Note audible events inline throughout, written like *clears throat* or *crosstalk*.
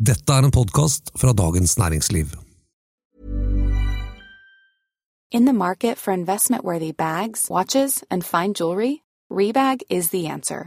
Dette er en podkast fra Dagens Næringsliv. In the market for investment worthy bags, watches, and fine jewelry, Rebag is the answer.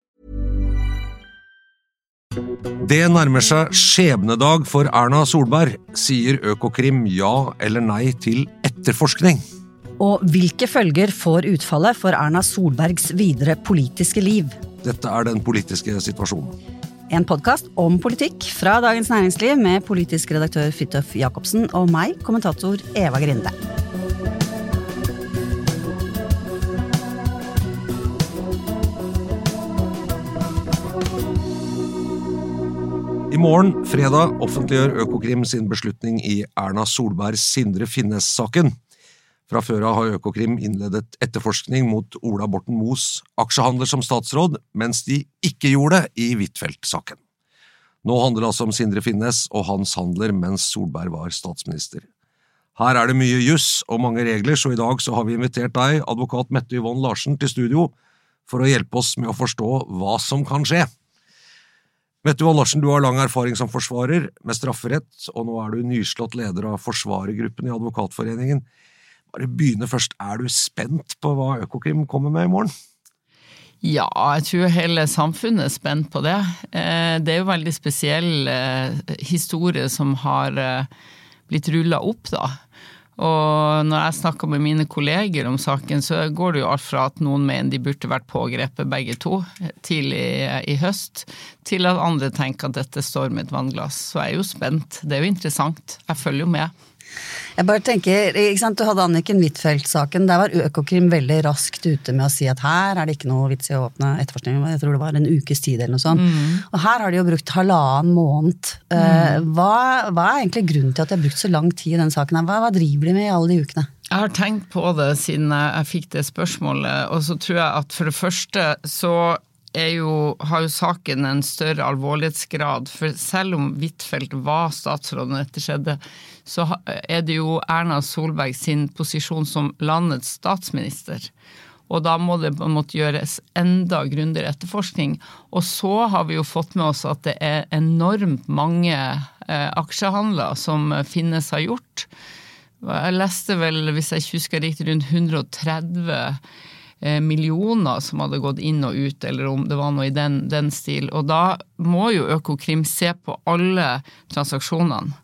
Det nærmer seg skjebnedag for Erna Solberg. Sier Økokrim ja eller nei til etterforskning? Og hvilke følger får utfallet for Erna Solbergs videre politiske liv? Dette er den politiske situasjonen. En podkast om politikk fra Dagens Næringsliv med politisk redaktør Fridtjof Jacobsen og meg, kommentator Eva Grinde. Morgen, fredag, offentliggjør Økokrim sin beslutning i Erna Solbergs Sindre Finnes-saken. Fra før av har Økokrim innledet etterforskning mot Ola Borten Moes aksjehandler som statsråd, mens de ikke gjorde det i Huitfeldt-saken. Nå handler det altså om Sindre Finnes og hans handler mens Solberg var statsminister. Her er det mye juss og mange regler, så i dag så har vi invitert deg, advokat Mette Yvonne Larsen, til studio for å hjelpe oss med å forstå hva som kan skje. Mette hva, Larsen, du har lang erfaring som forsvarer med strafferett, og nå er du nyslått leder av forsvarergruppen i Advokatforeningen. Bare begynne først, er du spent på hva Økokrim kommer med i morgen? Ja, jeg tror hele samfunnet er spent på det. Eh, det er jo veldig spesiell eh, historie som har eh, blitt rulla opp, da. Og når jeg snakker med mine kolleger om saken, så går det jo alt fra at noen mener de burde vært pågrepet begge to tidlig i høst, til at andre tenker at dette står med et vannglass. Så jeg er jo spent. Det er jo interessant. Jeg følger jo med. Jeg bare tenker, ikke sant, Du hadde Anniken Huitfeldt-saken. Der var Økokrim veldig raskt ute med å si at her er det ikke noe vits i å åpne etterforskning. Jeg tror det var en ukes tid eller noe sånt. Mm. Og her har de jo brukt halvannen måned. Mm. Hva, hva, er egentlig grunnen til at de har brukt så lang tid i den saken? Hva, hva driver de med i alle de ukene? Jeg har tenkt på det siden jeg fikk det spørsmålet, og så tror jeg at for det første så jo, har jo saken en større alvorlighetsgrad. For selv om Huitfeldt var statsråd da dette skjedde, så er det jo Erna Solberg sin posisjon som landets statsminister. Og da må det måte gjøres enda grundigere etterforskning. Og så har vi jo fått med oss at det er enormt mange eh, aksjehandler som Finnes har gjort. Jeg leste vel, hvis jeg ikke husker riktig, rundt 130 eh, millioner som hadde gått inn og ut, eller om det var noe i den, den stil. Og da må jo Økokrim se på alle transaksjonene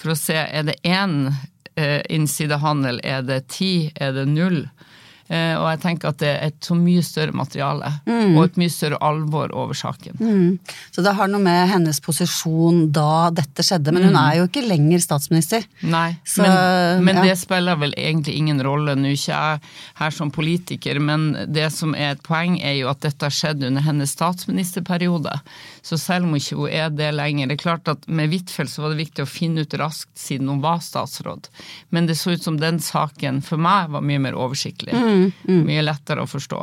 for å se er det én eh, innsidehandel, er det ti, er det null? Eh, og jeg tenker at det er et så mye større materiale mm. og et mye større alvor over saken. Mm. Så det har noe med hennes posisjon da dette skjedde, men hun mm. er jo ikke lenger statsminister. Nei, så, men, men ja. det spiller vel egentlig ingen rolle. Nå er ikke jeg her som politiker, men det som er et poeng, er jo at dette har skjedd under hennes statsministerperiode. Så selv om ikke hun er det lenger Det er klart at med Huitfeldt så var det viktig å finne ut raskt siden hun var statsråd, men det så ut som den saken for meg var mye mer oversiktlig. Mm, mm. Mye lettere å forstå.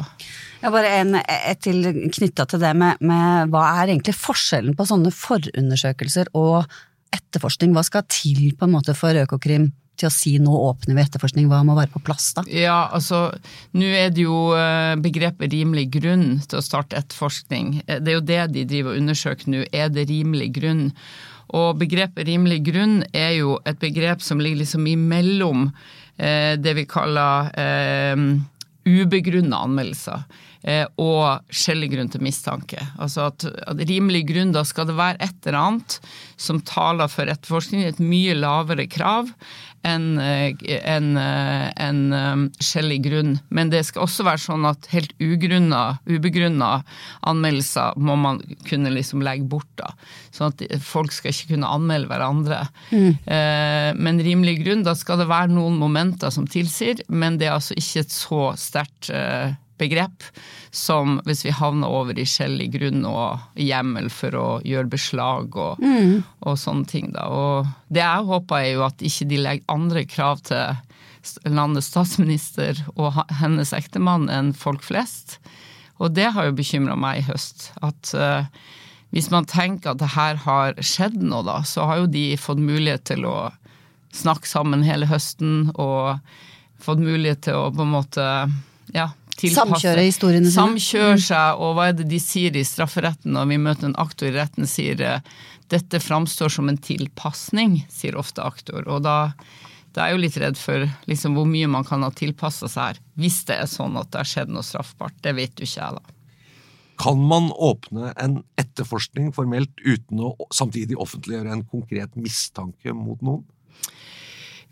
Ja, bare en, et til knytta til det med, med, hva er egentlig forskjellen på sånne forundersøkelser og etterforskning, hva skal til på en måte for Økokrim til å si nå åpner vi etterforskning, hva må være på plass da? Ja, altså, nå er det jo eh, begrepet rimelig grunn til å starte etterforskning. Eh, det er jo det de driver og undersøker nå, er det rimelig grunn? Og begrepet rimelig grunn er jo et begrep som ligger liksom imellom eh, det vi kaller eh, ubegrunna anmeldelser. Eh, og skjellig grunn til mistanke. Altså at, at, rimelig grunn, da skal det være et eller annet som taler for etterforskning, et mye lavere krav enn en, eh, en, eh, skjellig grunn. Men det skal også være sånn at helt ugrunna, ubegrunna anmeldelser må man kunne liksom legge bort. da. Sånn at folk skal ikke kunne anmelde hverandre. Mm. men rimelig grunn, da skal det være noen momenter som tilsier, men det er altså ikke et så sterkt begrep som hvis vi havner over i skjellig grunn og hjemmel for å gjøre beslag og, mm. og sånne ting. Da. Og det jeg håper er jo at ikke de legger andre krav til landets statsminister og hennes ektemann enn folk flest. Og det har jo bekymra meg i høst. At uh, hvis man tenker at det her har skjedd noe, da, så har jo de fått mulighet til å snakke sammen hele høsten og fått mulighet til å på en måte ja, Samkjøre historiene sine. Samkjøre mm. seg, og hva er det de sier i strafferetten når vi møter en aktor i retten, sier eh, dette framstår som en tilpasning, sier ofte aktor. Og da, da er jeg jo litt redd for liksom, hvor mye man kan ha tilpassa seg her, hvis det er sånn at det har skjedd noe straffbart. Det vet jo ikke jeg, da. Kan man åpne en etterforskning formelt uten å samtidig offentliggjøre en konkret mistanke mot noen?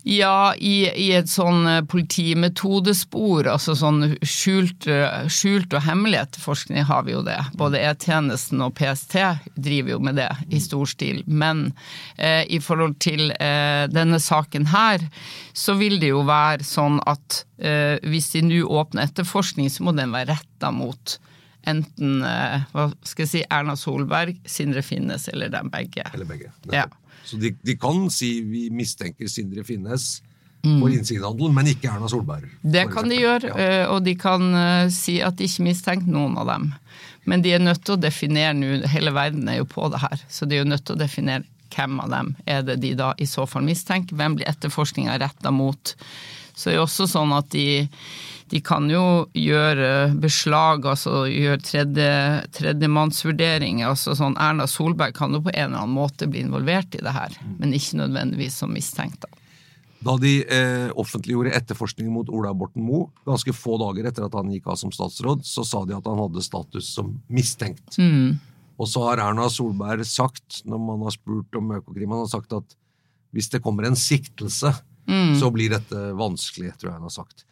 Ja, i, i, et sånn eh, politimetodespor, altså sånn skjult, eh, skjult og hemmelig etterforskning har vi jo det. Både E-tjenesten og PST driver jo med det i stor stil. Men eh, i forhold til eh, denne saken her, så vil det jo være sånn at eh, hvis de nå åpner etterforskning, så må den være retta mot enten eh, hva skal jeg si, Erna Solberg, Sindre Finnes eller dem begge. Eller begge. Ja. Så de, de, kan si vi mistenker Sindre Finnes for mm. innsidehandel, men ikke Erna Solberg. Det kan de gjøre, ja. Eh, og de kan uh, si at de ikke mistenker noen av dem. Men de er nødt til å definere nå, hele verden er jo på det her, så de er jo nødt til å definere hvem av dem er det de da i så fall mistenker. Hvem blir etterforskninga retta mot? Så det er også sånn at de de kan jo gjøre beslag, altså gjøre tredje, tredjemannsvurderinger. altså sånn Erna Solberg kan jo på en eller annen måte bli involvert i det her, men ikke nødvendigvis som mistenkt. Da Da de eh, offentliggjorde etterforskningen mot Ola Borten Moe, ganske få dager etter at han gikk av som statsråd, så sa de at han hadde status som mistenkt. Mm. Og så har Erna Solberg sagt, når man har spurt om Økokrim, han har sagt at hvis det kommer en siktelse, mm. så blir dette vanskelig, tror jeg han har sagt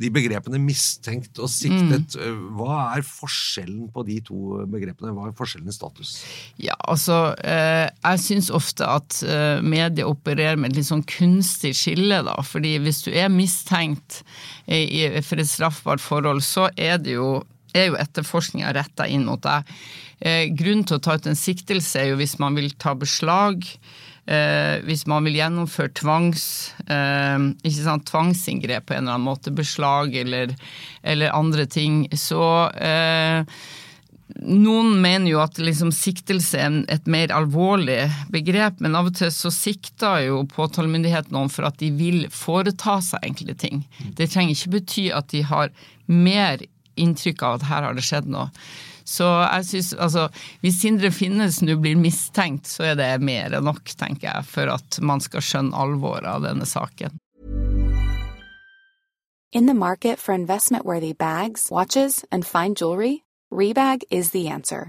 de begrepene mistenkt og siktet, mm. hva er forskjellen på de to begrepene? Hva er forskjellen i status? Ja, altså, eh, jeg syns ofte at eh, media opererer med et litt sånn kunstig skille, da. Fordi hvis du er mistenkt for et straffbart forhold, så er det jo er jo etterforskninga retta inn mot deg. Grunnen til å ta ut en siktelse er jo hvis man vil ta beslag Eh, hvis man vil gjennomføre tvangs, eh, sant, tvangsinngrep på en eller annen måte, beslag eller, eller andre ting, så eh, noen mener jo at liksom siktelse er et mer alvorlig begrep, men av og til så sikter jo påtalemyndigheten noen for at de vil foreta seg enkle ting. Det trenger ikke bety at de har mer inntrykk av at her har det skjedd noe. Så jeg synes, altså, Hvis Sindre Finnes nå blir mistenkt, så er det mer enn nok, tenker jeg, for at man skal skjønne alvoret av denne saken. In the market for investment-worthy bags, watches, and fine jewelry, Rebag is the answer.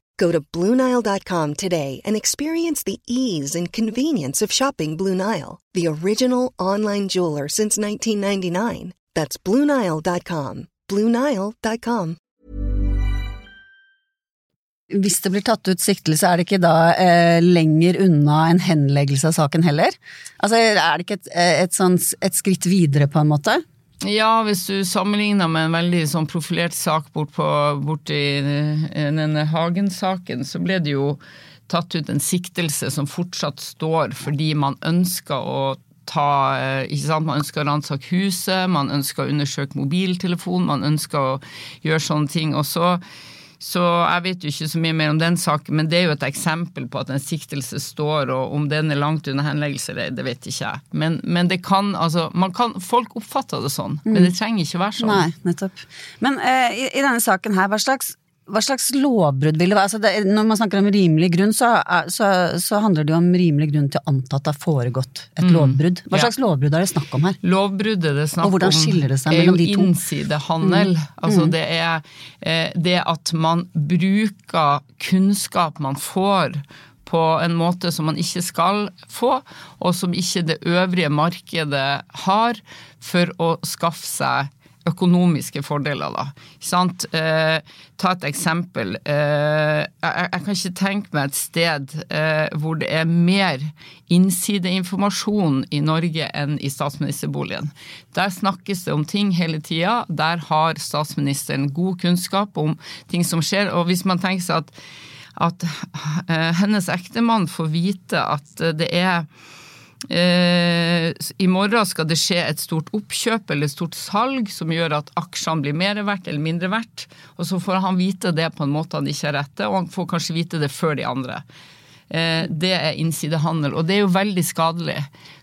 Go to BlueNile.com today and experience the ease and convenience of shopping Blue Nile, the original online jeweler since 1999. That's BlueNile.com. BlueNile.com. Hvis det blir tatt ut siktelse, er det ikke da eh, lenger unna en henleggelse av saken heller? Altså, Er det ikke et, et, sånt, et skritt videre, på en måte? Ja, hvis du sammenligner med en veldig sånn profilert sak borti denne Hagen-saken, så ble det jo tatt ut en siktelse som fortsatt står fordi man ønsker å ta ikke sant? Man ønsker å ransake huset, man ønsker å undersøke mobiltelefonen, man ønsker å gjøre sånne ting. Og så så jeg vet jo ikke så mye mer om den saken, men det er jo et eksempel på at en siktelse står, og om den er langt under henleggelse, det vet ikke jeg. Men, men det kan, altså kan, Folk oppfatter det sånn, mm. men det trenger ikke være sånn. Nei, nettopp. Men eh, i, i, denne saken her, hva slags hva slags lovbrudd vil det være? Altså det, når man snakker om rimelig grunn, så, så, så, handler det jo om rimelig grunn til å anta at det har foregått et mm, lovbrudd. Hva ja. slags lovbrudd er det snakk om her? Lovbruddet det er snakk om, er jo innsidehandel. Mm. Altså mm. det er eh, det at man bruker kunnskap man får på en måte som man ikke skal få, og som ikke det øvrige markedet har, for å skaffe seg økonomiske fordeler, da. Sant? Eh, ta et eksempel. Eh, jeg, jeg, kan ikke tenke meg et sted eh, hvor det er mer innsideinformasjon i Norge enn i statsministerboligen. Der snakkes det om ting hele tida. Der har statsministeren god kunnskap om ting som skjer. Og hvis man tenker seg at, at eh, hennes ektemann får vite at det er I morgen skal det skje et stort oppkjøp eller et stort salg som gjør at aksjene blir mer verdt eller mindre verdt. Og så får han vite det på en måte han ikke har rett og han får kanskje vite det før de andre. Eh, det er innsidehandel, og det er jo veldig skadelig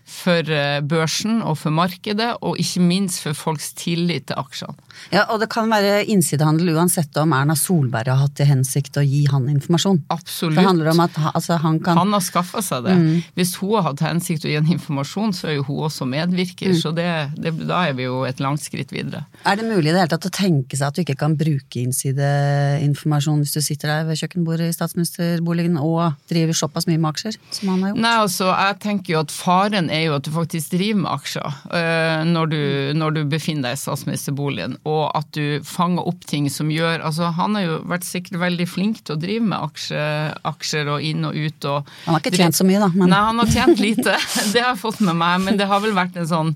for eh, børsen og for markedet, og ikke minst for folks tillit til aksjene. Ja, Og det kan være innsidehandel uansett om Erna Solberg har hatt til hensikt å gi han informasjon. Absolutt. Det handler om at altså, han kan Han har skaffa seg det. Mm. Hvis hun har hatt hensikt å gi han informasjon, så er jo hun også medvirker. Mm. Så det, det, da er vi jo et langt skritt videre. Er det mulig i det hele tatt å tenke seg at du ikke kan bruke innsideinformasjon hvis du sitter der ved kjøkkenbordet i statsministerboligen og driver såpass mye med aksjer som han har gjort? Nei, altså, jeg tenker jo at faren er jo at du faktisk driver med aksjer øh, når, du, når, du, befinner deg i statsministerboligen, og at du fanger opp ting som gjør altså Han har jo vært sikkert veldig flink til å drive med aksjer, aksjer og inn og ut. Og, han har ikke tjent så mye, da. Men... Nei, han har tjent lite. *laughs* det har jeg fått med meg, men det har vel vært en sånn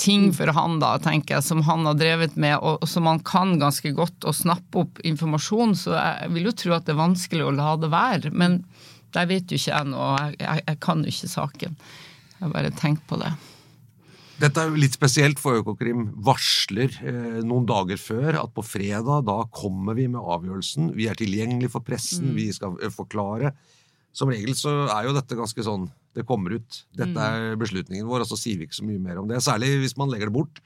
ting for han, da, tenker jeg, som han har drevet med, og som han kan ganske godt å snappe opp informasjon, så jeg vil jo tro at det er vanskelig å la det være. Men der vet jo ikke jeg noe, jeg, jeg, jeg kan jo ikke saken. Jeg bare tenker på det. Dette er jo litt spesielt, for Økokrim varsler eh, noen dager før at på fredag da kommer vi med avgjørelsen. Vi er tilgjengelig for pressen, mm. vi skal eh, forklare. Som regel så er jo dette ganske sånn Det kommer ut. Dette mm. er beslutningen vår, og så sier vi ikke så mye mer om det. Særlig hvis man legger det bort.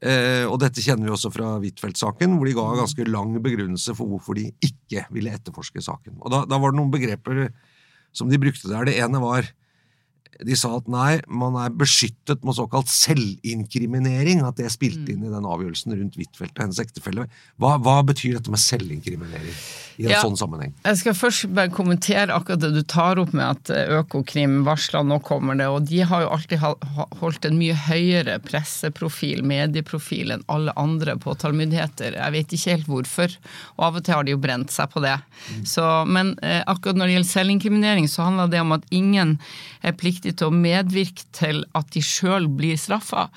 Eh, og dette kjenner vi også fra Huitfeldt-saken, hvor de ga ganske lang begrunnelse for hvorfor de ikke ville etterforske saken. Og da, da var det noen begreper som de brukte der. Det ene var de sa at nei, man er beskyttet med såkalt selvinkriminering, at det spilte inn i den avgjørelsen rundt Huitfeldt og hennes ektefelle. Hva, hva betyr dette med selvinkriminering i en Ja. sånn sammenheng? Jeg skal først bare kommentere akkurat det du tar opp med at eh, Økokrim varsla nå kommer det, og de har jo alltid holdt en mye høyere presseprofil, medieprofil, enn alle andre påtalemyndigheter. Jeg vet ikke helt hvorfor, og av og til har de jo brent seg på det. Så, men eh, akkurat når det gjelder selvinkriminering, så handler det om at ingen er pliktig til å medvirke til at de sjøl blir straffa.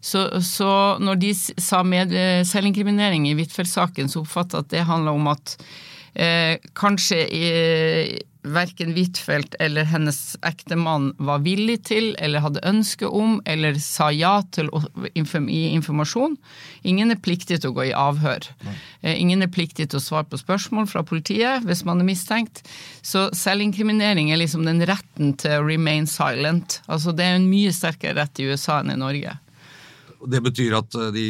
Så, så når de sa eh, selvinkriminering i Huitfeldt-saken, så oppfatta at det handla om at eh, kanskje i verken Huitfeldt eller hennes ektemann var villig til, eller hadde ønske om, eller sa ja til å gi informasjon. Ingen er pliktig til å gå i avhør. Eh, ingen er pliktig til å svare på spørsmål fra politiet hvis man er mistenkt. Så selvinkriminering er liksom den retten til å remain silent. Altså det er en mye sterkere rett i USA enn i Norge. Det betyr at eh, de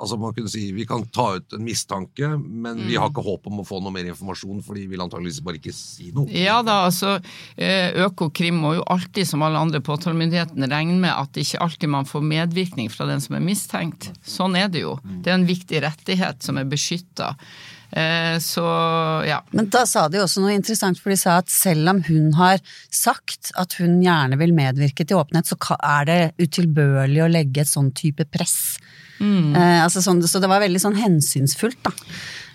Altså man kunne si vi kan ta ut en mistanke, men vi Mm. har ikke håp om å få noe mer informasjon, for de vil antageligvis bare ikke si noe. Ja da, altså eh, Økokrim må jo alltid, som alle andre påtalemyndighetene, regne med at ikke alltid man får medvirkning fra den som er mistenkt. Sånn er det jo. Det er en viktig rettighet som er beskytta. Så ja. Men da sa de også noe interessant, for de sa at selv om hun har sagt at hun gjerne vil medvirke til åpenhet, så er det utilbørlig å legge et sånn type press. Eh, altså sånn, så det var veldig sånn hensynsfullt, da.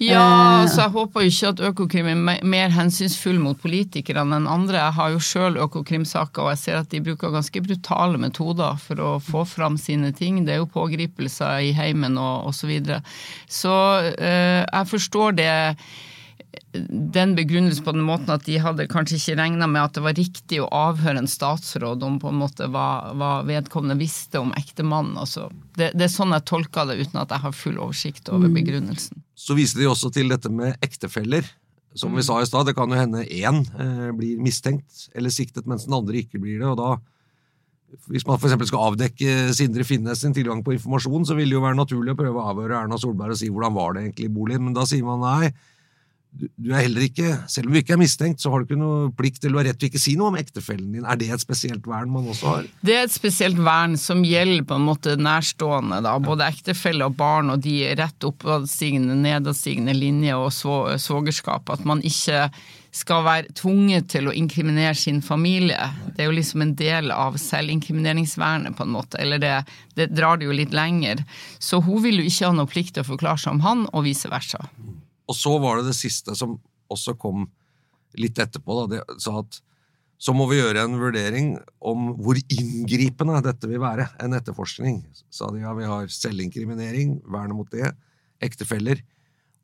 Ja, så jeg håper jo ikke at Økokrim er mer hensynsfull mot politikerne enn andre. Jeg har jo sjøl Økokrim-saker, og jeg ser at de bruker ganske brutale metoder for å få fram sine ting. Det er jo pågripelser i heimen og osv. Så, videre. så eh, jeg forstår det den begrunnelsen på den måten at de hadde kanskje ikke regna med at det var riktig å avhøre en statsråd om på en måte hva, hva vedkommende visste om ektemannen. Altså. Det, det er sånn jeg tolka det, uten at jeg har full oversikt over begrunnelsen. Så viser de også til dette med ektefeller. Som vi sa i stad, det kan jo hende én eh, blir mistenkt eller siktet, mens den andre ikke blir det. og da hvis man for eksempel skal avdekke Sindre Finnes sin tilgang på informasjon, så vil det jo være naturlig å prøve å avhøre Erna Solberg og si hvordan var det egentlig i boligen, men da sier man nei. Du, er heller ikke, Selv om du ikke er mistenkt, så har du ikke noe plikt eller rett til ikke si noe om ektefellen din. Er det et spesielt vern man også har? Det er et spesielt vern som gjelder på en måte nærstående, da, både ektefelle og barn og de rett oppadstigende, nedadstigende linje og svo- svogerskap. At man ikke skal være tvunget til å inkriminere sin familie. Det er jo liksom en del av selvinkrimineringsvernet, på en måte. Eller det, det drar det jo litt lenger. Så hun vil jo ikke ha noe plikt til å forklare seg om han, og vice versa. Og så var det det siste som også kom litt etterpå. Da. De sa at så må vi gjøre en vurdering om hvor inngripende dette vil være. En etterforskning. Sa de ja, vi har selvinkriminering, vernet mot det, ektefeller.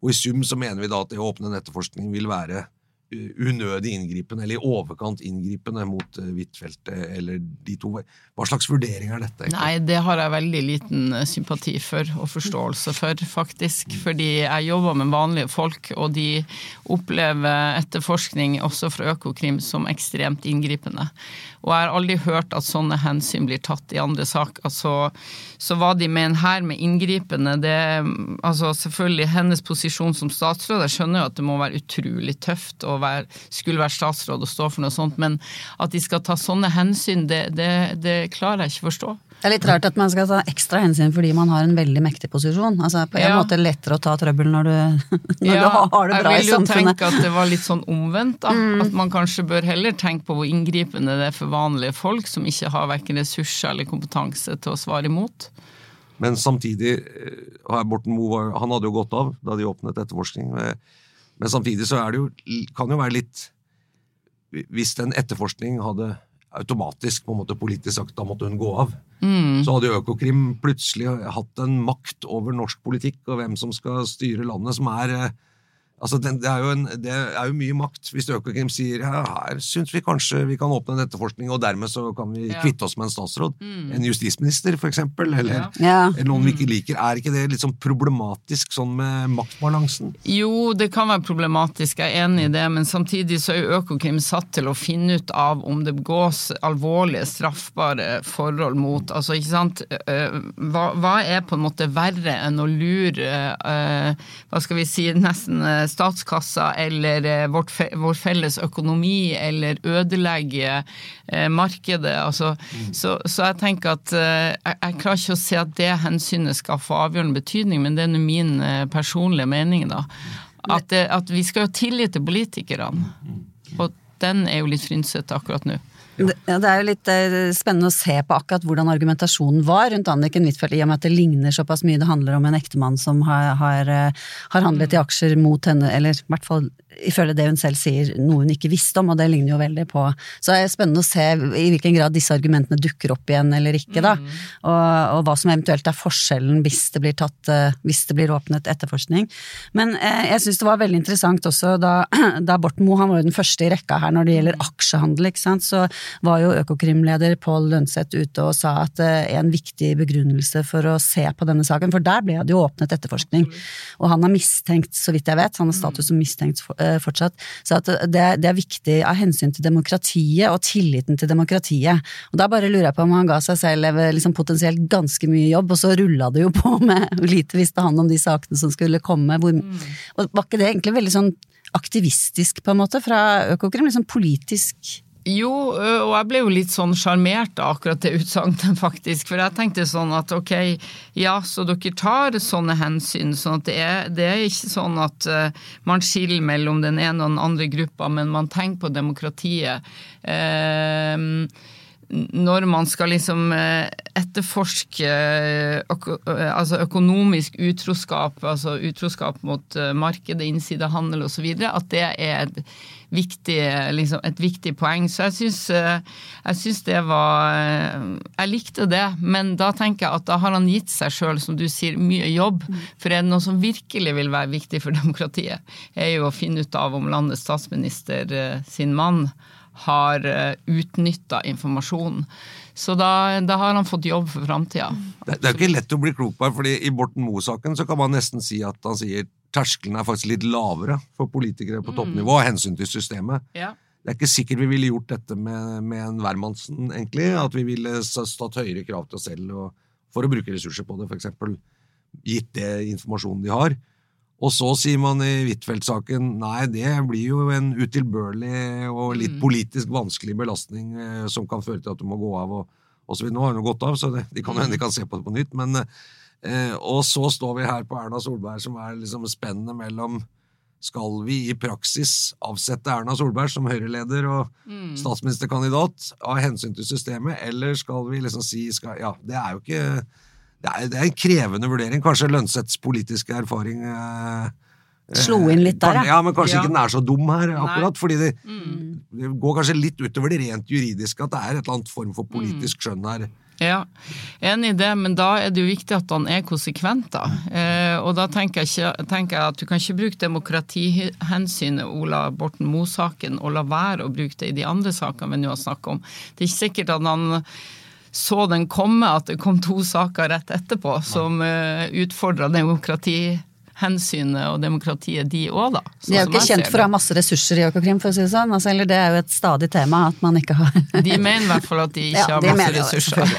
Og i sum så mener vi da at det å åpne en etterforskning vil være unødig inngripende, eller i overkant inngripende mot uh, Huitfeldt eh, eller de to. Hva slags vurdering er dette? egentlig? Nei, det har jeg veldig liten eh, sympati for og forståelse for, faktisk. Fordi jeg jobber med vanlige folk, og de opplever etterforskning også fra Økokrim som ekstremt inngripende. Og jeg har aldri hørt at sånne hensyn blir tatt i andre saker. Altså, så hva de mener her med inngripende, det altså selvfølgelig hennes posisjon som statsråd. Jeg skjønner jo at det må være utrolig tøft å være, skulle være statsråd og stå for noe sånt, men at de skal ta sånne hensyn, det, det, det klarer jeg ikke forstå. Det er litt rart at man skal ta ekstra hensyn fordi man har en veldig mektig posisjon. Altså På en Ja. måte lettere å ta trøbbel når du, *laughs* når Ja, du har det bra i samfunnet. jeg vil jo tenke at det var litt sånn omvendt, da. At man kanskje bør heller tenke på hvor inngripende det er for vanlige folk som ikke har verken ressurser eller kompetanse til å svare imot. Men samtidig eh, Borten Moe han hadde jo gått av da de åpnet etterforskning. eh, Men samtidig så er det jo, kan jo være litt Hvis en etterforskning hadde automatisk på en måte politisk sagt da måtte hun gå av, så hadde jo Økokrim plutselig hatt en makt over norsk politikk og hvem som skal styre landet, som er eh, Altså, det, det, er jo en, det er jo mye makt hvis Økokrim sier ja, her syns vi kanskje vi kan åpne en etterforskning, og dermed så kan vi Ja. kvitte oss med en statsråd. En justisminister, for eksempel, eller, Ja. Eller noen vi ikke liker. Er ikke det litt sånn problematisk sånn med maktbalansen? Jo, det kan være problematisk, jeg er enig i det, men samtidig så er jo Økokrim satt til å finne ut av om det begås alvorlige straffbare forhold mot Altså, ikke sant, hva, hva er på en måte verre enn å lure, hva skal vi si, nesten statskassa eller eh, vårt, vår felles økonomi eller ødelegge eh, markedet. Altså, mm. så, så, jeg tenker at jeg, jeg, klarer ikke å se at det hensynet skal få avgjørende betydning, men det er min personlige mening, da. At, det, at vi skal ha tillit til politikerne. Og den er jo litt frynsete akkurat nå. Det, det er jo litt eh, spennende å se på akkurat hvordan argumentasjonen var rundt Anniken Huitfeldt, i og med at det ligner såpass mye. Det handler om en ektemann som har, har, eh, har handlet i aksjer mot henne, eller i hvert fall ifølge det hun selv sier, noe hun ikke visste om, og det ligner jo veldig på Så det er spennende å se i hvilken grad disse argumentene dukker opp igjen eller ikke, da. Mm. Og, og, hva som eventuelt er forskjellen hvis det blir tatt eh, hvis det blir åpnet etterforskning. Men eh, jeg syns det var veldig interessant også da, *clears throat* da Borten Moe, han var jo den første i rekka her når det gjelder mm. aksjehandel, ikke sant, så var jo Økokrim-leder Pål Lønseth ute og sa at eh, en viktig begrunnelse for å se på denne saken, for der ble det jo åpnet etterforskning, og han er mistenkt, så vidt jeg vet, han har status som mistenkt for fortsatt. Så det, det, er viktig av hensyn til demokratiet og tilliten til demokratiet. Og Da bare lurer jeg på om han ga seg selv eh, liksom potensielt ganske mye jobb, og så rulla det jo på *laughs* med lite visste han om de sakene som skulle komme. Hvor, mm. og Var ikke det egentlig veldig sånn aktivistisk, på en måte, fra Økokrim? Liksom politisk jo, og jeg ble jo litt sånn sjarmert av akkurat det utsagnet, *laughs* faktisk. For jeg tenkte sånn at ok, ja, så dere tar sånne hensyn. sånn at det er, det er ikke sånn at uh, man skiller mellom den ene og den andre gruppa, men man tenker på demokratiet. Uh, når man skal liksom etterforske øko, altså økonomisk utroskap, altså utroskap mot markedet, innsidehandel osv., at det er viktig, liksom, et viktig poeng. Så jeg syns, eh, jeg syns det var eh, Jeg likte det, men da tenker jeg at da har han gitt seg sjøl, som du sier, mye jobb. For er det noe som virkelig vil være viktig for *laughs* demokratiet, er jo å finne ut av om landets statsminister eh, sin mann har utnytta informasjonen. Så da, da, har han fått jobb for framtida. Det, det, er ikke lett å bli klok på, fordi i Borten Moe-saken så kan man nesten si at han sier terskelen er faktisk litt lavere for politikere på toppnivå av hensyn til systemet. Ja. Det er ikke sikkert vi ville gjort dette med, med en hvermannsen, egentlig. At vi ville stått høyere krav til oss selv og, for å bruke ressurser på det, f.eks. Gitt det informasjonen de har. Og så sier man i Huitfeldt-saken nei, det blir jo en utilbørlig og litt mm. politisk vanskelig belastning eh, som kan føre til at du må gå av. og, og så Nå har hun gått av, så det, de kan hende de kan se på det på nytt. men Eh, og så står vi her på Erna Solberg, som er liksom spennet mellom skal vi i praksis avsette Erna Solberg som Høyre-leder og mm. statsministerkandidat av hensyn til systemet, eller skal vi liksom si skal, Ja, det er jo ikke det er, det er, en krevende vurdering. Kanskje Lønseths politiske erfaring eh, Slo inn litt der, ja. ja men kanskje ja. ikke den er så dum her, akkurat. Nei. fordi det, mm. det, går kanskje litt utover det rent juridiske, at det er et eller annet form for politisk mm. skjønn her. Ja, enig i det, men da er det jo viktig at han er konsekvent, da. Eh, og da tenker jeg, ikke, tenker jeg, at du kan ikke bruke demokratihensynet Ola Borten Moe-saken og la være å bruke det i de andre sakene vi nå har snakket om. Det er ikke sikkert at han så den komme, at det kom to saker rett etterpå som eh, utfordra demokrati hensynet og demokratiet, de òg, da. de er jo ikke kjent for å ha masse ressurser i Økokrim, for å si det sånn. Altså, eller det er jo et stadig tema at man ikke har De mener i hvert fall at de ikke ja, har masse ressurser.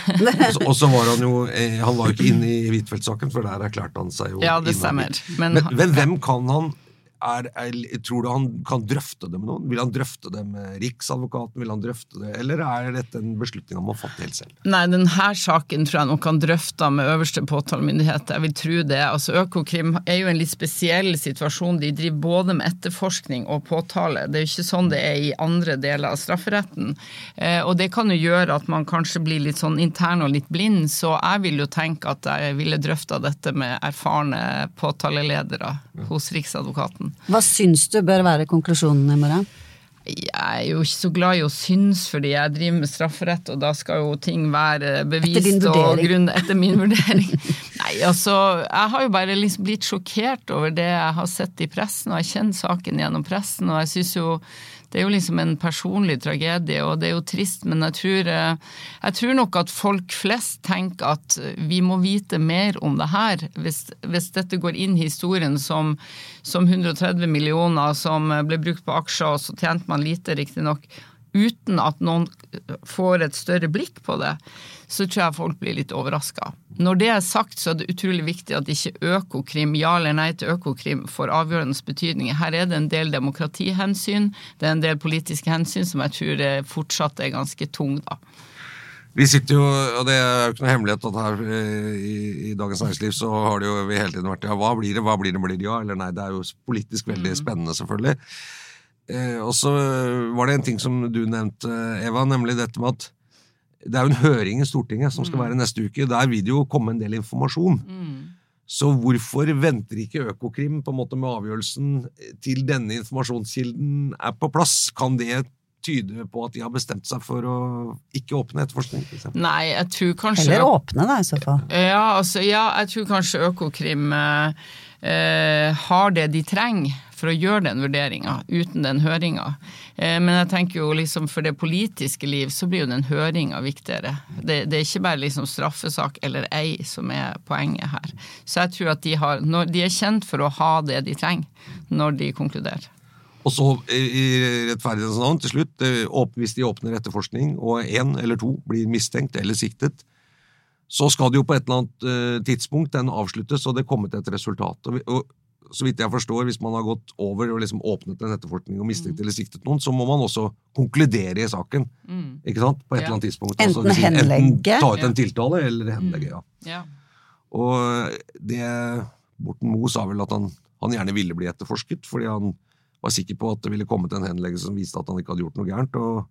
og så var han jo eh, Han var jo ikke inne i Huitfeldt-saken, for der erklærte han seg jo Ja, det stemmer. Men, men, men hvem kan han er, er, tror du han kan drøfte det med noen? Vil han drøfte det med Riksadvokaten? Vil han drøfte det, Eller er dette en beslutning han må fatte helt selv? Nei, denne saken tror jeg nok han drøfter med øverste påtalemyndighet. Jeg vil tro det. Altså, Økokrim er jo en litt spesiell situasjon. De driver både med etterforskning og påtale. Det er jo ikke sånn det er i andre deler av strafferetten. Eh, og det kan jo gjøre at man kanskje blir litt sånn intern og litt blind, så jeg vil jo tenke at jeg ville drøfta dette med erfarne påtaleledere hos Riksadvokaten. Hva syns du bør være konklusjonen i morgen? Jeg er jo ikke så glad i å synes, fordi jeg driver med strafferett, og da skal jo ting være bevist og grunn etter min vurdering. *laughs* Nei, altså, jeg har jo bare liksom blitt sjokkert over det jeg har sett i pressen, og jeg kjenner saken gjennom pressen, og jeg syns jo det er jo liksom en personlig tragedie, og det er jo trist, men jeg tror, eh, jeg tror nok at folk flest tenker at vi må vite mer om det her. Hvis, hvis dette går inn i historien som, som 130 millioner som ble brukt på aksjer, og så tjente man lite, riktignok uten at noen får et større blikk på det, så tror jeg folk blir litt overraska. Når det er sagt, så er det utrolig viktig at ikke Økokrim, ja eller nei til Økokrim, får avgjørende betydning. Her er det en del demokratihensyn, det er en del politiske hensyn som jeg tror er fortsatt er ganske tung, da. Vi sitter jo, og det er jo ikke noe hemmelighet at her eh, i, i Dagens Næringsliv så har det jo vi hele tiden vært ja, hva blir det, hva blir det, blir det ja eller nei? Det er jo politisk veldig spennende, selvfølgelig. Eh, og så var det en ting som du nevnte, Eva, nemlig dette med at det er jo en høring i Stortinget som skal være neste uke. Der vil det jo komme en del informasjon. Så hvorfor venter ikke Økokrim på en måte med avgjørelsen til denne informasjonskilden er på plass? Kan det tyde på at de har bestemt seg for å ikke åpne etterforskning? For? Nei, jeg tror kanskje Eller åpne, da, i så fall. Ja, altså, ja, jeg tror kanskje Økokrim eh, eh, har det de trenger for å gjøre den vurderinga, uten den høringa. Eh, men jeg tenker jo liksom for det politiske liv så blir jo den høringa viktigere. Det, det, er ikke bare liksom straffesak eller ei som er poenget her. Så jeg tror at de, har, de er kjent for å ha det de trenger når de konkluderer. Og så, i rettferdighetens navn, til slutt, eh, hvis de åpner etterforskning, og én eller to blir mistenkt eller siktet, så skal det jo på et eller annet eh, tidspunkt den avsluttes, og det kommer til et resultat. Og så vidt jeg forstår, hvis man har gått over og liksom åpnet en etterforskning og mistenkt eller siktet noen, så må man også konkludere i saken. Ikke sant? På et Ja. eller annet tidspunkt. Enten altså, si, henlegge. Enten ta ut en Ja. tiltale, eller henlegge, ja. Ja. Og det Borten Moe sa vel at han, han gjerne ville bli etterforsket, fordi han var sikker på at det ville kommet en henleggelse som viste at han ikke hadde gjort noe gærent. og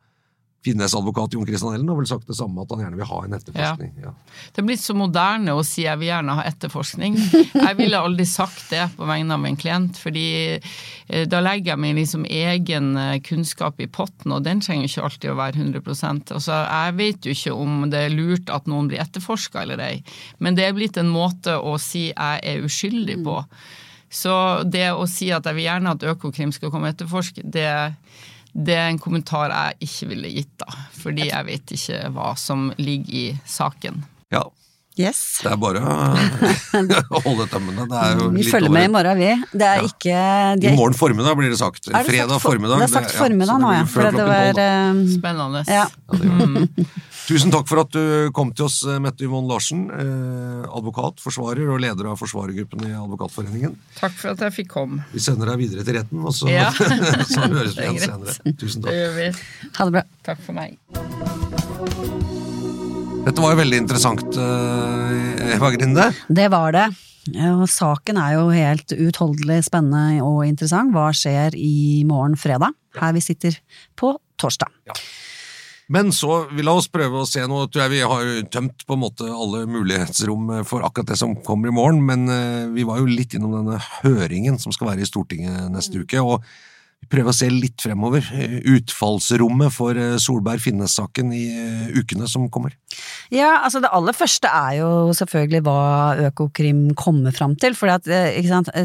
Finnes advokat Jon Christian Ellen har vel sagt det samme, at han gjerne vil ha en etterforskning. Ja. Det er blitt så moderne å si jeg vil gjerne ha etterforskning. *laughs* Jeg ville aldri sagt det på vegne av en klient, fordi eh, da legger jeg min liksom egen eh, kunnskap i potten, og den trenger ikke alltid å være 100% altså, Jeg vet jo ikke om det er lurt at noen blir etterforska eller ei, men det er blitt en måte å si jeg er uskyldig på. Så det å si at jeg vil gjerne at Økokrim skal komme og etterforske, det det er en kommentar jeg ikke ville gitt, da. Fordi jeg vet ikke hva som ligger i saken. ja. Yes. Det er bare å *laughs* holde tømmene. Det er jo Vi litt følger over- med i morgen, vi. Det er Ja. ikke de I er, morgen formiddag blir det sagt. det Fredag sagt for- formiddag. Det er sagt formiddag nå, ja. For det var tolv, da. eh, Spennende. Ja. Ja, det. *laughs* Tusen takk for at du kom til oss, Mette Yvonne Larsen, eh, advokat, forsvarer og leder av forsvarergruppen i Advokatforeningen. Takk for at jeg fikk komme. Vi sender deg videre til retten, og så, Ja. *laughs* så høres vi igjen senere. Tusen Det takk. gjør vi. Ha det bra. Takk for meg. Dette var jo veldig interessant, eh, Eva Grinde. Det var det. Og saken er jo helt utholdelig spennende og interessant. Hva skjer i morgen fredag, her vi sitter på torsdag? Men så vi la oss prøve å se nå, tror jeg vi har tømt på en måte alle mulighetsrom for akkurat det som kommer i morgen, men eh, vi var jo litt innom denne høringen som skal være i Stortinget neste uke, og vi prøver å se litt fremover. eh, Utfallsrommet for eh, Solberg-Finnes-saken i eh, ukene som kommer. Ja, altså det aller første er jo selvfølgelig hva Økokrim kommer fram til. For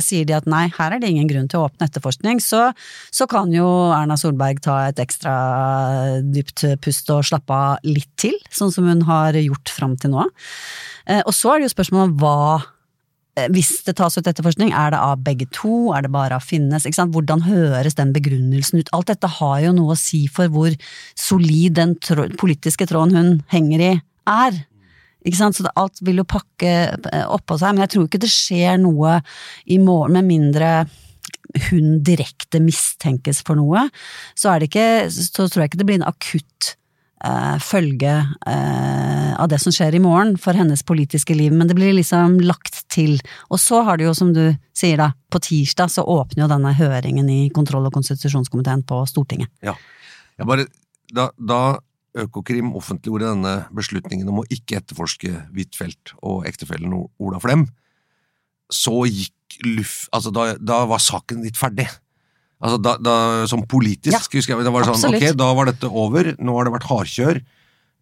sier de at nei, her er det ingen grunn til å åpne etterforskning, så, så kan jo Erna Solberg ta et ekstra dypt pust og slappe av litt til, sånn som hun har gjort fram til nå. Og så er det jo spørsmålet om hva hvis det tas ut etterforskning, er det av begge to, er det bare av Finnes? Hvordan høres den begrunnelsen ut? Alt dette har jo noe å si for hvor solid den trå politiske tråden hun henger i, er. Så alt vil jo pakke eh, oppå seg, men jeg tror ikke det skjer noe i morgen, med mindre hun direkte mistenkes for noe. Så, ikke, så tror jeg ikke det blir en akutt eh, følge eh, av det som skjer i morgen for hennes politiske liv, men det blir liksom lagt til. Og så har det jo, som du sier da, på tirsdag så åpner jo denne høringen i kontroll- og konstitusjonskomiteen på Stortinget. Ja. Jeg bare, da, da Økokrim offentliggjorde denne beslutningen om å ikke etterforske Huitfeldt og ektefellen Ola Flem, så gikk luff... Altså, da, da var saken litt ferdig. Altså, da, da, Som politisk, Ja, husker jeg. Det var sånn, ok, da var dette over, nå har det vært hardkjør.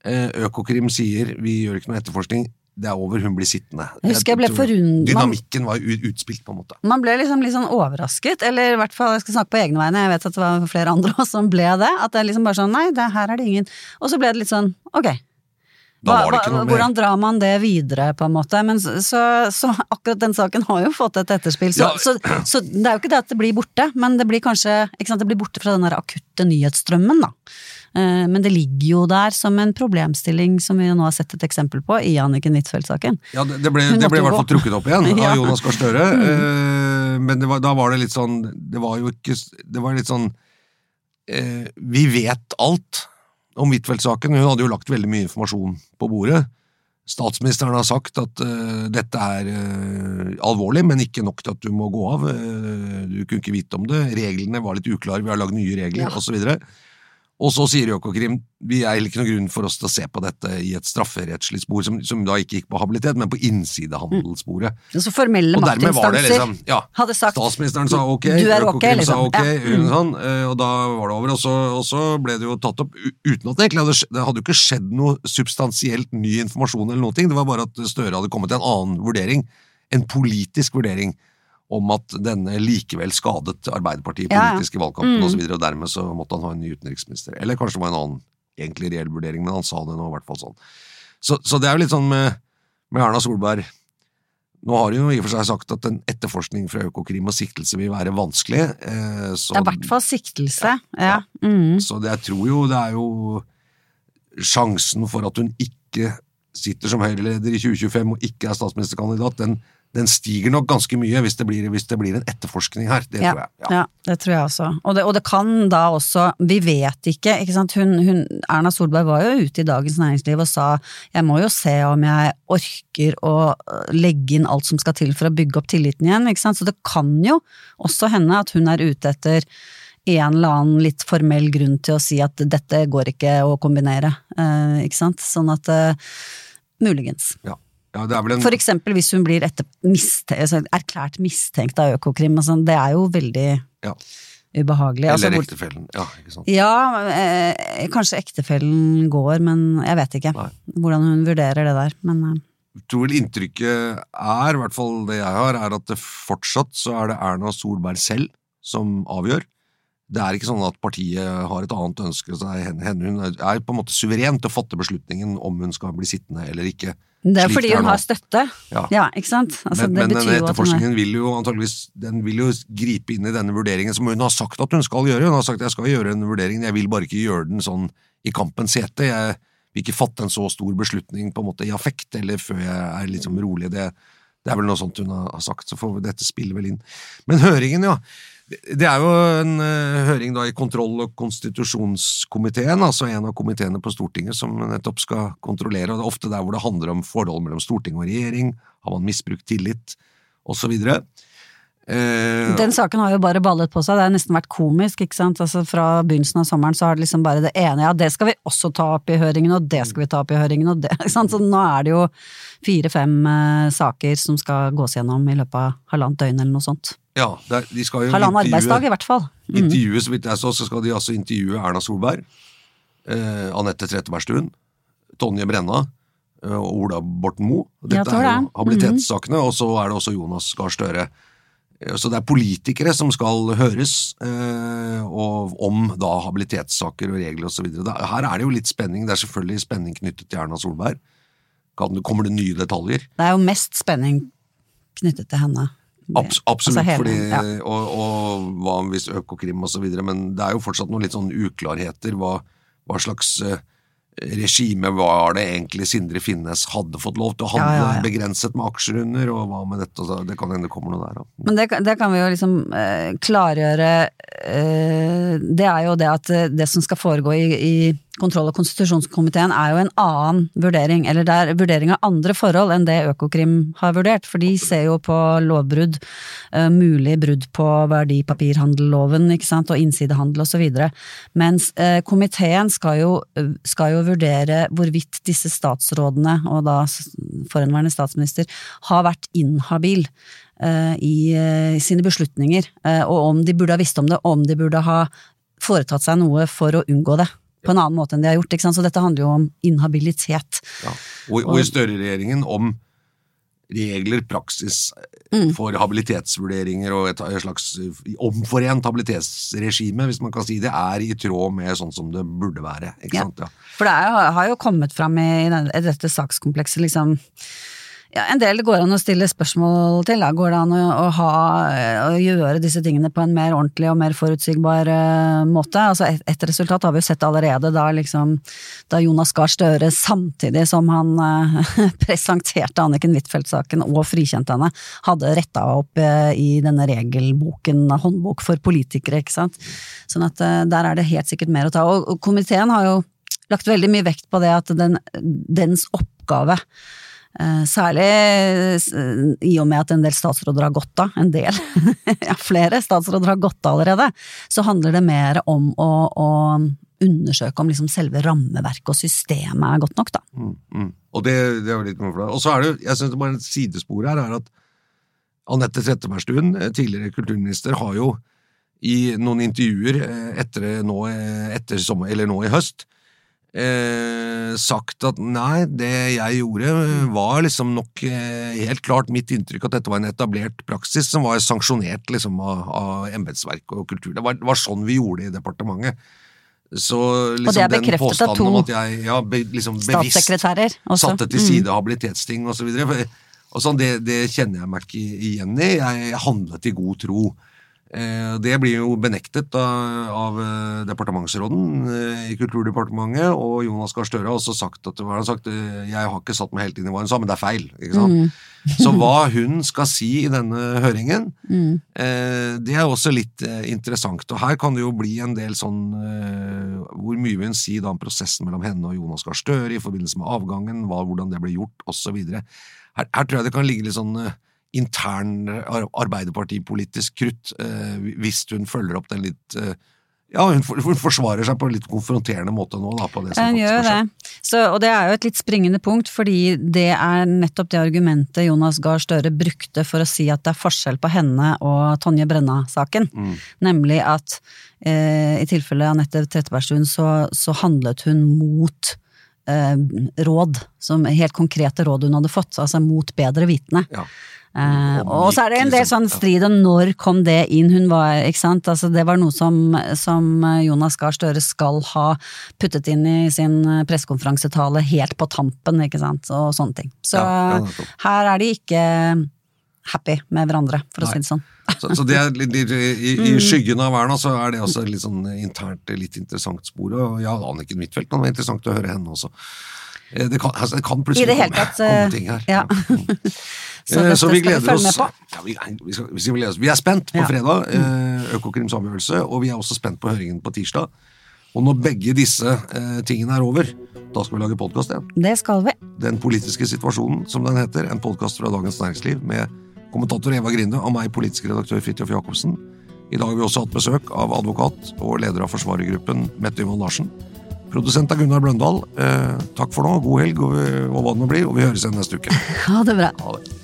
Eh, Økokrim sier vi gjør ikke noe etterforskning, det er over, hun blir sittende. Jeg husker jeg ble forundret. Dynamikken var utspilt, på en måte. Man ble liksom litt sånn overrasket, eller i hvert fall, jeg skal snakke på egne vegne, jeg vet at det var flere andre også som ble det, at det er liksom bare sånn, nei, det, her er det ingen, og så ble det litt sånn, ok. Da var det ikke noe mer. hvordan drar man det videre, på en måte? Men så, så, så akkurat den saken har jo fått et etterspill, så, Ja. så, så det er jo ikke det at det blir borte, men det blir kanskje, ikke sant, det blir borte fra den der akutte nyhetsstrømmen, da. Eh, Men det ligger jo der som en problemstilling som vi nå har sett et eksempel på i Anniken Huitfeldt-saken. Ja, det, ble, det ble i hvert fall trukket opp igjen *laughs* Ja. av Jonas Gahr Støre. mm. Men det var, da var det litt sånn Det var jo ikke Det var litt sånn eh, Vi vet alt om Huitfeldt-saken. Hun hadde jo lagt veldig mye informasjon på bordet. Statsministeren har sagt at uh, dette er uh, alvorlig, men ikke nok til at du må gå av. Uh, du kunne ikke vite om det. Reglene var litt uklare, vi har lagd nye regler, Ja. videre. Og så sier Økokrim vi er ikke noen grunn for oss til å se på dette i et strafferettslig spor, som, som da ikke gikk på habilitet, men på innsidehandelssporet. Så formelle Og maktinstanser liksom ja, hadde sagt Statsministeren sa ok, Du er ok, Økokrim sa liksom. ok, Ja. mm. sånn, eh, og da var det over. Og så, og så ble det jo tatt opp uten at det egentlig hadde, det hadde jo ikke skjedd noe substansielt ny informasjon eller noe. Det var bare at Støre hadde kommet til en annen vurdering, en politisk vurdering, om at denne likevel skadet Arbeiderpartiet Ja, ja. valgkampen Mm. og så videre, og dermed så måtte han ha en ny utenriksminister. Eller kanskje det var en annen egentlig reell vurdering, men han sa det nå i hvert fall sånn. Så, så det er jo litt sånn med, med Erna Solberg Nå har hun jo i og for seg sagt at en etterforskning fra Økokrim og siktelse vil være vanskelig. Eh, så, Det er i hvert fall siktelse. Ja. Mm. så det, jeg tror jo det er jo sjansen for at hun ikke sitter som Høyre-leder i 2025 og ikke er statsministerkandidat, den, den stiger nok ganske mye hvis det blir, hvis det blir en etterforskning her. Det Ja, tror jeg. ja. det tror jeg også. Og det, og det kan da også Vi vet ikke, ikke sant. Hun, hun, Erna Solberg var jo ute i Dagens Næringsliv og sa jeg må jo se om jeg orker å øh, legge inn alt som skal til for å bygge opp tilliten igjen, ikke sant. Så det kan jo også hende at hun er ute etter en eller annen litt formell grunn til å si at dette går ikke å kombinere, eh, ikke sant. Sånn at eh, Muligens. Ja. Ja, en For eksempel hvis hun blir etter miste, altså erklært mistenkt av Økokrim sånn, det er jo veldig Ja. ubehagelig. Altså, Eller altså, ektefellen. Ja, ikke sant. ja, eh, kanskje ektefellen går, men jeg vet ikke Nei. hvordan hun vurderer det der. Men eh, Jeg tror vel inntrykket er, i hvert fall det jeg har, er at det fortsatt så er det Erna Solberg selv som avgjør. Det er ikke sånn at partiet har et annet ønske. Så er henne, hun er på en måte suveren til å fatte beslutningen om hun skal bli sittende eller ikke. Det er fordi hun har støtte. Ja. Ja, ikke sant? Altså, men men denne er etterforskningen vil jo antageligvis den vil jo gripe inn i denne vurderingen som hun har sagt at hun skal gjøre. Hun har sagt jeg skal gjøre den vurderingen, jeg vil bare ikke gjøre den sånn i kampens hete. Jeg vil ikke fatte en så stor beslutning på en måte i affekt, eller før jeg er liksom rolig. Det, det er vel noe sånt hun har har sagt, så får dette spille vel inn. Men høringen, ja. Det er jo en eh, høring da i kontroll- og konstitusjonskomiteen, altså en av komiteene på Stortinget som nettopp skal kontrollere, og det er ofte der hvor det handler om forhold mellom storting og regjering, har man misbrukt tillit, osv. Eh, Den saken har jo bare ballet på seg, det har nesten vært komisk, ikke sant. Altså fra begynnelsen av sommeren så har det liksom bare det ene, ja det skal vi også ta opp i høringen, og det skal vi ta opp i høringen, og det, *laughs* ikke sant. Så nå er det jo fire-fem uh, saker som skal gås gjennom i løpet av halvannet døgn eller noe sånt. Ja, det er, de skal jo Halvannen arbeidsdag i hvert fall. Mm. intervjue, så vidt jeg så, så skal de altså intervjue Erna Solberg, eh, Anette Trettebergstuen, Tonje Brenna eh, og Ola Borten Moe. Dette tror er jo habilitetssakene, mm. og så er det også Jonas Gahr Støre. Eh, Så det er politikere som skal høres eh, om da habilitetssaker og regler osv. Her er det jo litt spenning. Det er selvfølgelig spenning knyttet til Erna Solberg. Kan, kommer det nye detaljer? Det er jo mest spenning knyttet til henne. Abs absolutt, Altså hele- fordi, ja. og, og hva hvis Økokrim videre, men det er jo fortsatt noen litt sånn uklarheter. Hva, hva slags eh, regime var det egentlig Sindre Finnes hadde fått lov til å handle Ja, ja, begrenset med aksjer under, og hva med dette? Så det kan hende det kommer noe der, da. Men det, kan- det kan vi jo liksom eh, klargjøre eh, Det er jo det at det som skal foregå i, i kontroll- og konstitusjonskomiteen er jo en annen vurdering, eller det er vurdering av andre forhold enn det Økokrim har vurdert, for de ser jo på lovbrudd, eh, mulig brudd på verdipapirhandelloven, ikke sant, og innsidehandel videre. Mens eh, komiteen skal jo, skal jo vurdere hvorvidt disse statsrådene, og da forhenværende statsminister, har vært inhabil eh, i sine beslutninger, og om de burde ha visst om det, og om de burde ha foretatt seg noe for å unngå det. På en annen måte enn de har gjort. Ikke sant? Så dette handler jo om inhabilitet. Ja. Og, og i Støre-regjeringen om regler, praksis Mm. for habilitetsvurderinger og et, slags omforent habilitetsregime, hvis man kan si det, er i tråd med sånn som det burde være. Ikke Ja. sant? Ja. For det jo- har jo kommet fram i, i dette sakskomplekset liksom Ja, En del går an å stille spørsmål til. Da. Går det an å, å, ha, å, gjøre disse tingene på en mer ordentlig og mer forutsigbar uh, måte? Altså et, et, resultat har vi jo sett allerede da, liksom, da Jonas Gahr Støre samtidig som han uh, *laughs* presenterte Anniken Huitfeldt-saken og frikjente henne, hadde retta opp uh, i denne regelboken, håndbok for politikere, ikke sant. Sånn at der er det helt sikkert mer å ta. Og, og komiteen har jo lagt veldig mye vekt på det at den, dens oppgave særlig eh, i og med at en del statsråder har gått av, en del, *laughs* ja flere statsråder har gått av allerede, så handler det mer om å, å undersøke om liksom selve rammeverket og systemet er godt nok, da. Mm, mm. Og det, det jo litt morsomt. Og så er det jo, jeg syns bare et sidespor her er at Anette Trettebergstuen, eh, tidligere kulturminister, har jo i noen intervjuer etter, nå, etter sommer, eller nå i høst eh, sagt at nei, det jeg gjorde var liksom nok eh, helt klart mitt inntrykk at dette var en etablert praksis som var sanksjonert liksom av, av embetsverk og kultur. Det var, var, sånn vi gjorde det i departementet. Så liksom og det er bekreftet av to at jeg, ja, be, liksom statssekretærer også. Satte til side mm. habilitetsting og så videre. Og sånn, det, det, kjenner jeg meg ikke igjen i. Jeg handlet i god tro. Eh, det blir jo benektet av eh, departementsråden eh, i Kulturdepartementet, og Jonas Gahr Støre har også sagt at har sagt, jeg har ikke satt meg helt inn i hva hun sa, men det er feil. Mm. Så hva hun skal si i denne høringen, mm. det er også litt interessant. Og her kan det jo bli en del sånn Hvor mye vil hun si da om prosessen mellom henne og Jonas Gahr Støre i forbindelse med avgangen, hva, hvordan det ble gjort, osv. Her, her tror jeg det kan ligge litt sånn intern arbeiderpartipolitisk krutt, eh, hvis hun følger opp den litt eh, ja, hun, forsvarer seg på en litt konfronterende måte nå, da. på det som Hun gjør det. Så, og det er jo et litt springende punkt, fordi det er nettopp det argumentet Jonas Gahr Støre brukte for å si at det er forskjell på henne og Tonje Brenna-saken. Mm. Nemlig at eh, i tilfelle Anette Trettebergstuen så, så handlet hun mot eh, råd, som helt konkrete råd hun hadde fått, altså mot bedre vitende. Ja. Uh, og så er det en del sånn strid om når kom det inn. Hun var, ikke sant, altså det var noe som, som Jonas Gahr Støre skal ha puttet inn i sin pressekonferansetale helt på tampen, ikke sant, og sånne ting. Så ja, ja, her er de ikke happy med hverandre, for å si det sånn. så, så, det er litt, litt i, i, mm. skyggen av Erna, så er det også litt sånn internt litt interessant spor. Og ja, Anniken Huitfeldt kan være interessant å høre henne også. Eh, det kan, altså, det kan plutselig det komme, komme, eh, ting her. Ja. *laughs* så, eh, så vi gleder oss. Ja, vi, vi, skal, vi, vi, er spent på fredag, Økokrims avgjørelse, og vi er også spent på høringen på tirsdag. Og når begge disse eh, tingene er over, da skal vi lage podkast igjen. Det skal vi. Den politiske situasjonen, som den heter. En podkast fra Dagens Næringsliv med kommentator Eva Grinde og meg, politisk redaktør Fridtjof Jacobsen. I dag har vi også hatt besøk av advokat og leder av forsvarergruppen Mette Yvonne Larsen. Produsent er Gunnar Bløndal. Eh, takk for nå, god helg og, og hva det nå blir, og vi høres igjen neste uke. *laughs* Ha det bra. Ha det.